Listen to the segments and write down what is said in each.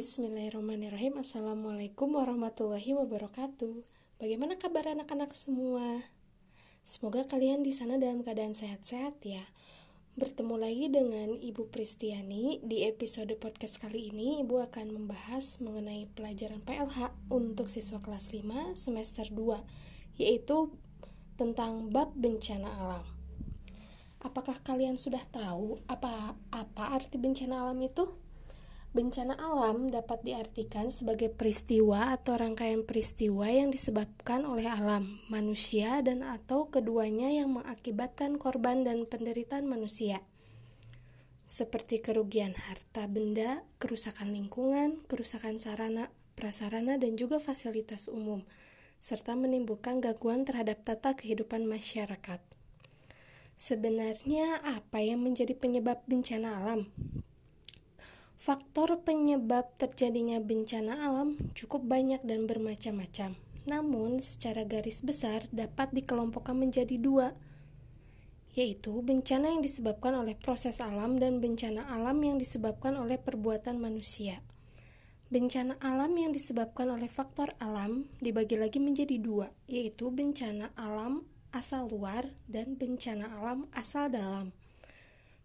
Bismillahirrahmanirrahim. Assalamualaikum warahmatullahi wabarakatuh. Bagaimana kabar anak-anak semua? Semoga kalian di sana dalam keadaan sehat-sehat ya. Bertemu lagi dengan Ibu Pristiani Di episode podcast kali ini. Ibu akan membahas mengenai pelajaran PLH Untuk siswa kelas 5 semester 2 Yaitu tentang bab bencana alam. Apakah kalian sudah tahu apa apa arti bencana alam itu? Bencana alam dapat diartikan sebagai peristiwa atau rangkaian peristiwa yang disebabkan oleh alam, manusia, dan atau keduanya yang mengakibatkan korban dan penderitaan manusia. Seperti kerugian harta benda, kerusakan lingkungan, kerusakan sarana, prasarana, dan juga fasilitas umum, serta menimbulkan gangguan terhadap tata kehidupan masyarakat. Sebenarnya apa yang menjadi penyebab bencana alam? Faktor penyebab terjadinya bencana alam cukup banyak dan bermacam-macam. Namun, secara garis besar dapat dikelompokkan menjadi dua, yaitu bencana yang disebabkan oleh proses alam dan bencana alam yang disebabkan oleh perbuatan manusia. Bencana alam yang disebabkan oleh faktor alam dibagi lagi menjadi dua, yaitu bencana alam asal luar dan bencana alam asal dalam.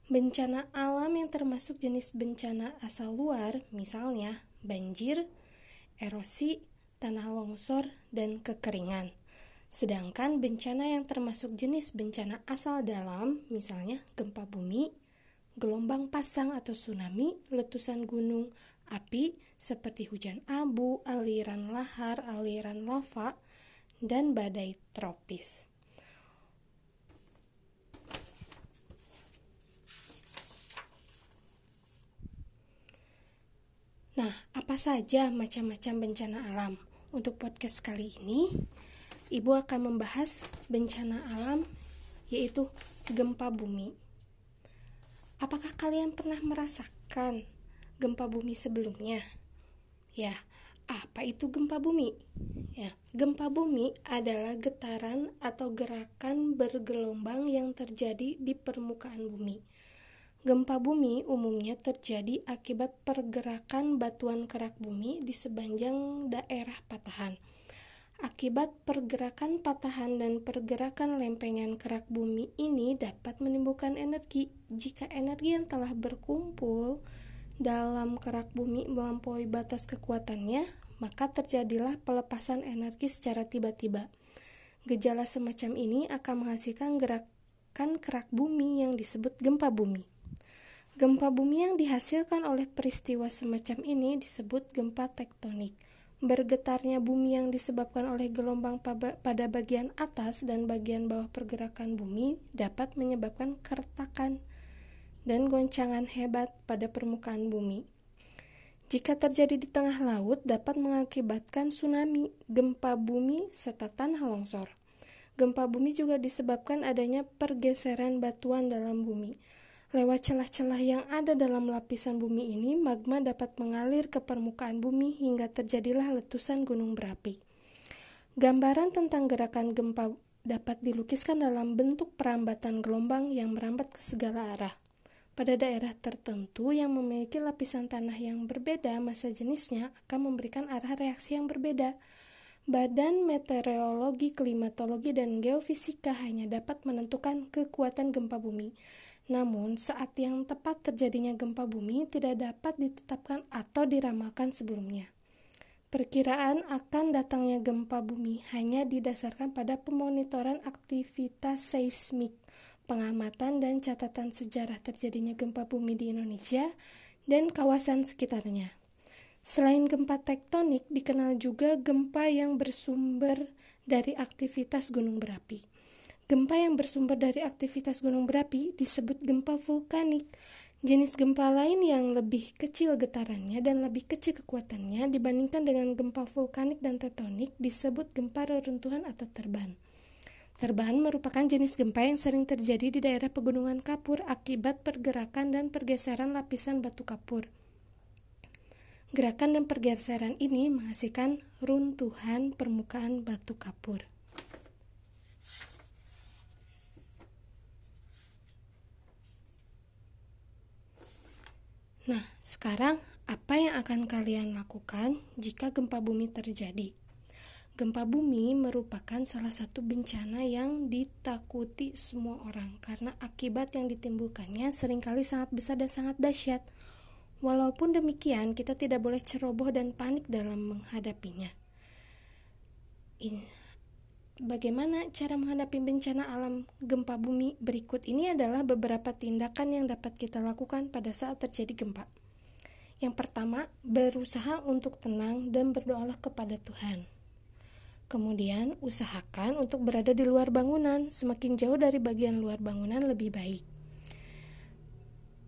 Bencana alam yang termasuk jenis bencana asal luar, misalnya banjir, erosi, tanah longsor, dan kekeringan. Sedangkan bencana yang termasuk jenis bencana asal dalam, misalnya gempa bumi, gelombang pasang atau tsunami, letusan gunung, api seperti hujan abu, aliran lahar, aliran lava, dan badai tropis. Nah, apa saja macam-macam bencana alam? Untuk podcast kali ini, Ibu akan membahas bencana alam yaitu gempa bumi. Apakah kalian pernah merasakan gempa bumi sebelumnya? Ya, apa itu gempa bumi? Ya, gempa bumi adalah getaran atau gerakan bergelombang yang terjadi di permukaan bumi Gempa bumi umumnya terjadi akibat pergerakan batuan kerak bumi di sepanjang daerah patahan. Akibat pergerakan patahan dan pergerakan lempengan kerak bumi ini dapat menimbulkan energi. Jika energi yang telah berkumpul dalam kerak bumi melampaui batas kekuatannya, maka terjadilah pelepasan energi secara tiba-tiba. Gejala semacam ini akan menghasilkan gerakan kerak bumi yang disebut gempa bumi. Gempa bumi yang dihasilkan oleh peristiwa semacam ini disebut gempa tektonik. Bergetarnya bumi yang disebabkan oleh gelombang pada bagian atas dan bagian bawah pergerakan bumi dapat menyebabkan keretakan dan goncangan hebat pada permukaan bumi. Jika terjadi di tengah laut, dapat mengakibatkan tsunami, gempa bumi, serta tanah longsor. Gempa bumi juga disebabkan adanya pergeseran batuan dalam bumi Lewat celah-celah yang ada dalam lapisan bumi ini, magma dapat mengalir ke permukaan bumi hingga terjadilah letusan gunung berapi. Gambaran tentang gerakan gempa dapat dilukiskan dalam bentuk perambatan gelombang yang merambat ke segala arah. Pada daerah tertentu yang memiliki lapisan tanah yang berbeda, masa jenisnya akan memberikan arah reaksi yang berbeda. Badan Meteorologi, Klimatologi, dan Geofisika hanya dapat menentukan kekuatan gempa bumi. Namun, saat yang tepat terjadinya gempa bumi tidak dapat ditetapkan atau diramalkan sebelumnya. Perkiraan akan datangnya gempa bumi hanya didasarkan pada pemonitoran aktivitas seismik, pengamatan dan catatan sejarah terjadinya gempa bumi di Indonesia dan kawasan sekitarnya. Selain gempa tektonik, dikenal juga gempa yang bersumber dari aktivitas gunung berapi. Gempa yang bersumber dari aktivitas gunung berapi disebut gempa vulkanik. Jenis gempa lain yang lebih kecil getarannya dan lebih kecil kekuatannya dibandingkan dengan gempa vulkanik dan tektonik disebut gempa reruntuhan atau terban. Terban merupakan jenis gempa yang sering terjadi di daerah pegunungan kapur akibat pergerakan dan pergeseran lapisan batu kapur. Gerakan dan pergeseran ini menghasilkan runtuhan permukaan batu kapur. Nah, sekarang Apa yang akan kalian lakukan jika gempa bumi terjadi? Gempa bumi merupakan salah satu bencana yang ditakuti semua orang karena akibat yang ditimbulkannya sering kali sangat besar dan sangat dahsyat. Walaupun demikian, kita tidak boleh ceroboh dan panik dalam menghadapinya. Ini, bagaimana cara menghadapi bencana alam gempa bumi? Berikut ini adalah beberapa tindakan yang dapat kita lakukan pada saat terjadi gempa. Yang pertama, berusaha untuk tenang dan berdoalah kepada Tuhan. Kemudian, usahakan untuk berada di luar bangunan, semakin jauh dari bagian luar bangunan lebih baik.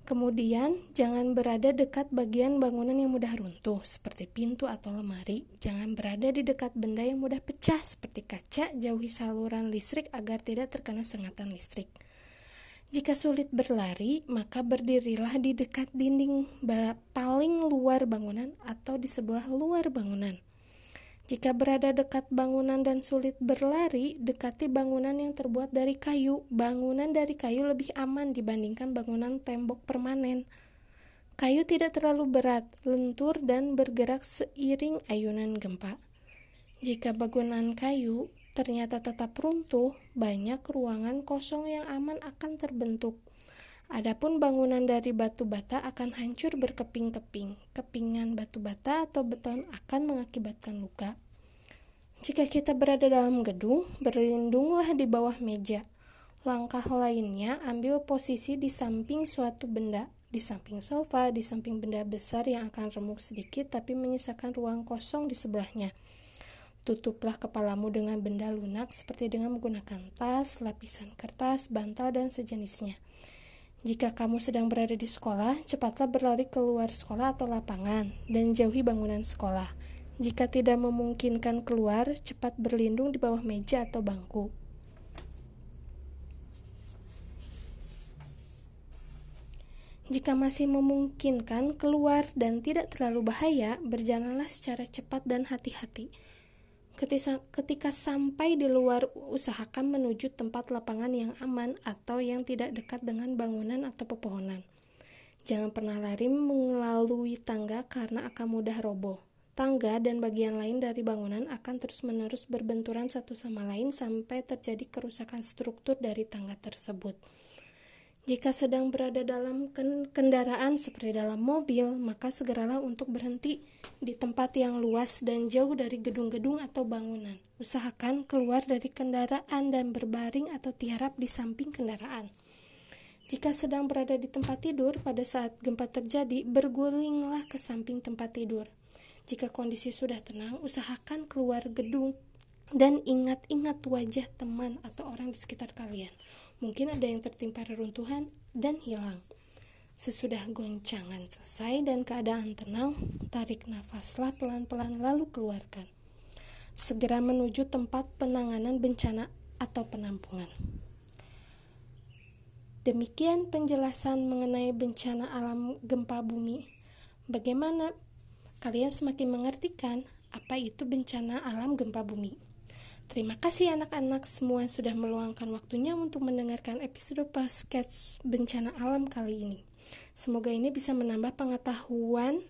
Kemudian, jangan berada dekat bagian bangunan yang mudah runtuh, seperti pintu atau lemari. Jangan berada di dekat benda yang mudah pecah, seperti kaca. Jauhi saluran listrik agar tidak terkena sengatan listrik. Jika sulit berlari, maka berdirilah di dekat dinding paling luar bangunan atau di sebelah luar bangunan. Jika berada dekat bangunan dan sulit berlari, dekati bangunan yang terbuat dari kayu. Bangunan dari kayu lebih aman dibandingkan bangunan tembok permanen. Kayu tidak terlalu berat, lentur, dan bergerak seiring ayunan gempa. Jika bangunan kayu ternyata tetap runtuh, banyak ruangan kosong yang aman akan terbentuk. Adapun bangunan dari batu bata akan hancur berkeping-keping. Kepingan batu bata atau beton akan mengakibatkan luka. Jika kita berada dalam gedung, berlindunglah di bawah meja. Langkah lainnya, ambil posisi di samping suatu benda, di samping sofa, di samping benda besar yang akan remuk sedikit tapi menyisakan ruang kosong di sebelahnya. Tutuplah kepalamu dengan benda lunak seperti dengan menggunakan tas, lapisan kertas, bantal, dan sejenisnya. Jika kamu sedang berada di sekolah, cepatlah berlari keluar sekolah atau lapangan dan jauhi bangunan sekolah. Jika tidak memungkinkan keluar, cepat berlindung di bawah meja atau bangku. Jika masih memungkinkan keluar dan tidak terlalu bahaya, berjalanlah secara cepat dan hati-hati. Ketika, sampai di luar, usahakan menuju tempat lapangan yang aman atau yang tidak dekat dengan bangunan atau pepohonan. Jangan pernah lari melalui tangga karena akan mudah roboh. Tangga dan bagian lain dari bangunan akan terus-menerus berbenturan satu sama lain sampai terjadi kerusakan struktur dari tangga tersebut. Jika sedang berada dalam kendaraan seperti dalam mobil, maka segeralah untuk berhenti di tempat yang luas dan jauh dari gedung-gedung atau bangunan. Usahakan keluar dari kendaraan dan berbaring atau tiarap di samping kendaraan. Jika sedang berada di tempat tidur pada saat gempa terjadi, bergulinglah ke samping tempat tidur. Jika kondisi sudah tenang, usahakan keluar gedung dan ingat-ingat wajah teman atau orang di sekitar kalian. Mungkin ada yang tertimpa reruntuhan dan hilang. Sesudah goncangan selesai dan keadaan tenang, tarik nafaslah pelan-pelan lalu keluarkan. Segera menuju tempat penanganan bencana atau penampungan. Demikian penjelasan mengenai bencana alam gempa bumi. Bagaimana kalian semakin mengertikan apa itu bencana alam gempa bumi? Terima kasih anak-anak semua sudah meluangkan waktunya untuk mendengarkan episode podcast bencana alam kali ini. Semoga ini bisa menambah pengetahuan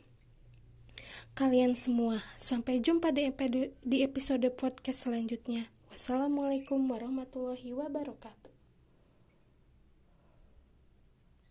kalian semua. Sampai jumpa di episode podcast selanjutnya. Wassalamualaikum warahmatullahi wabarakatuh.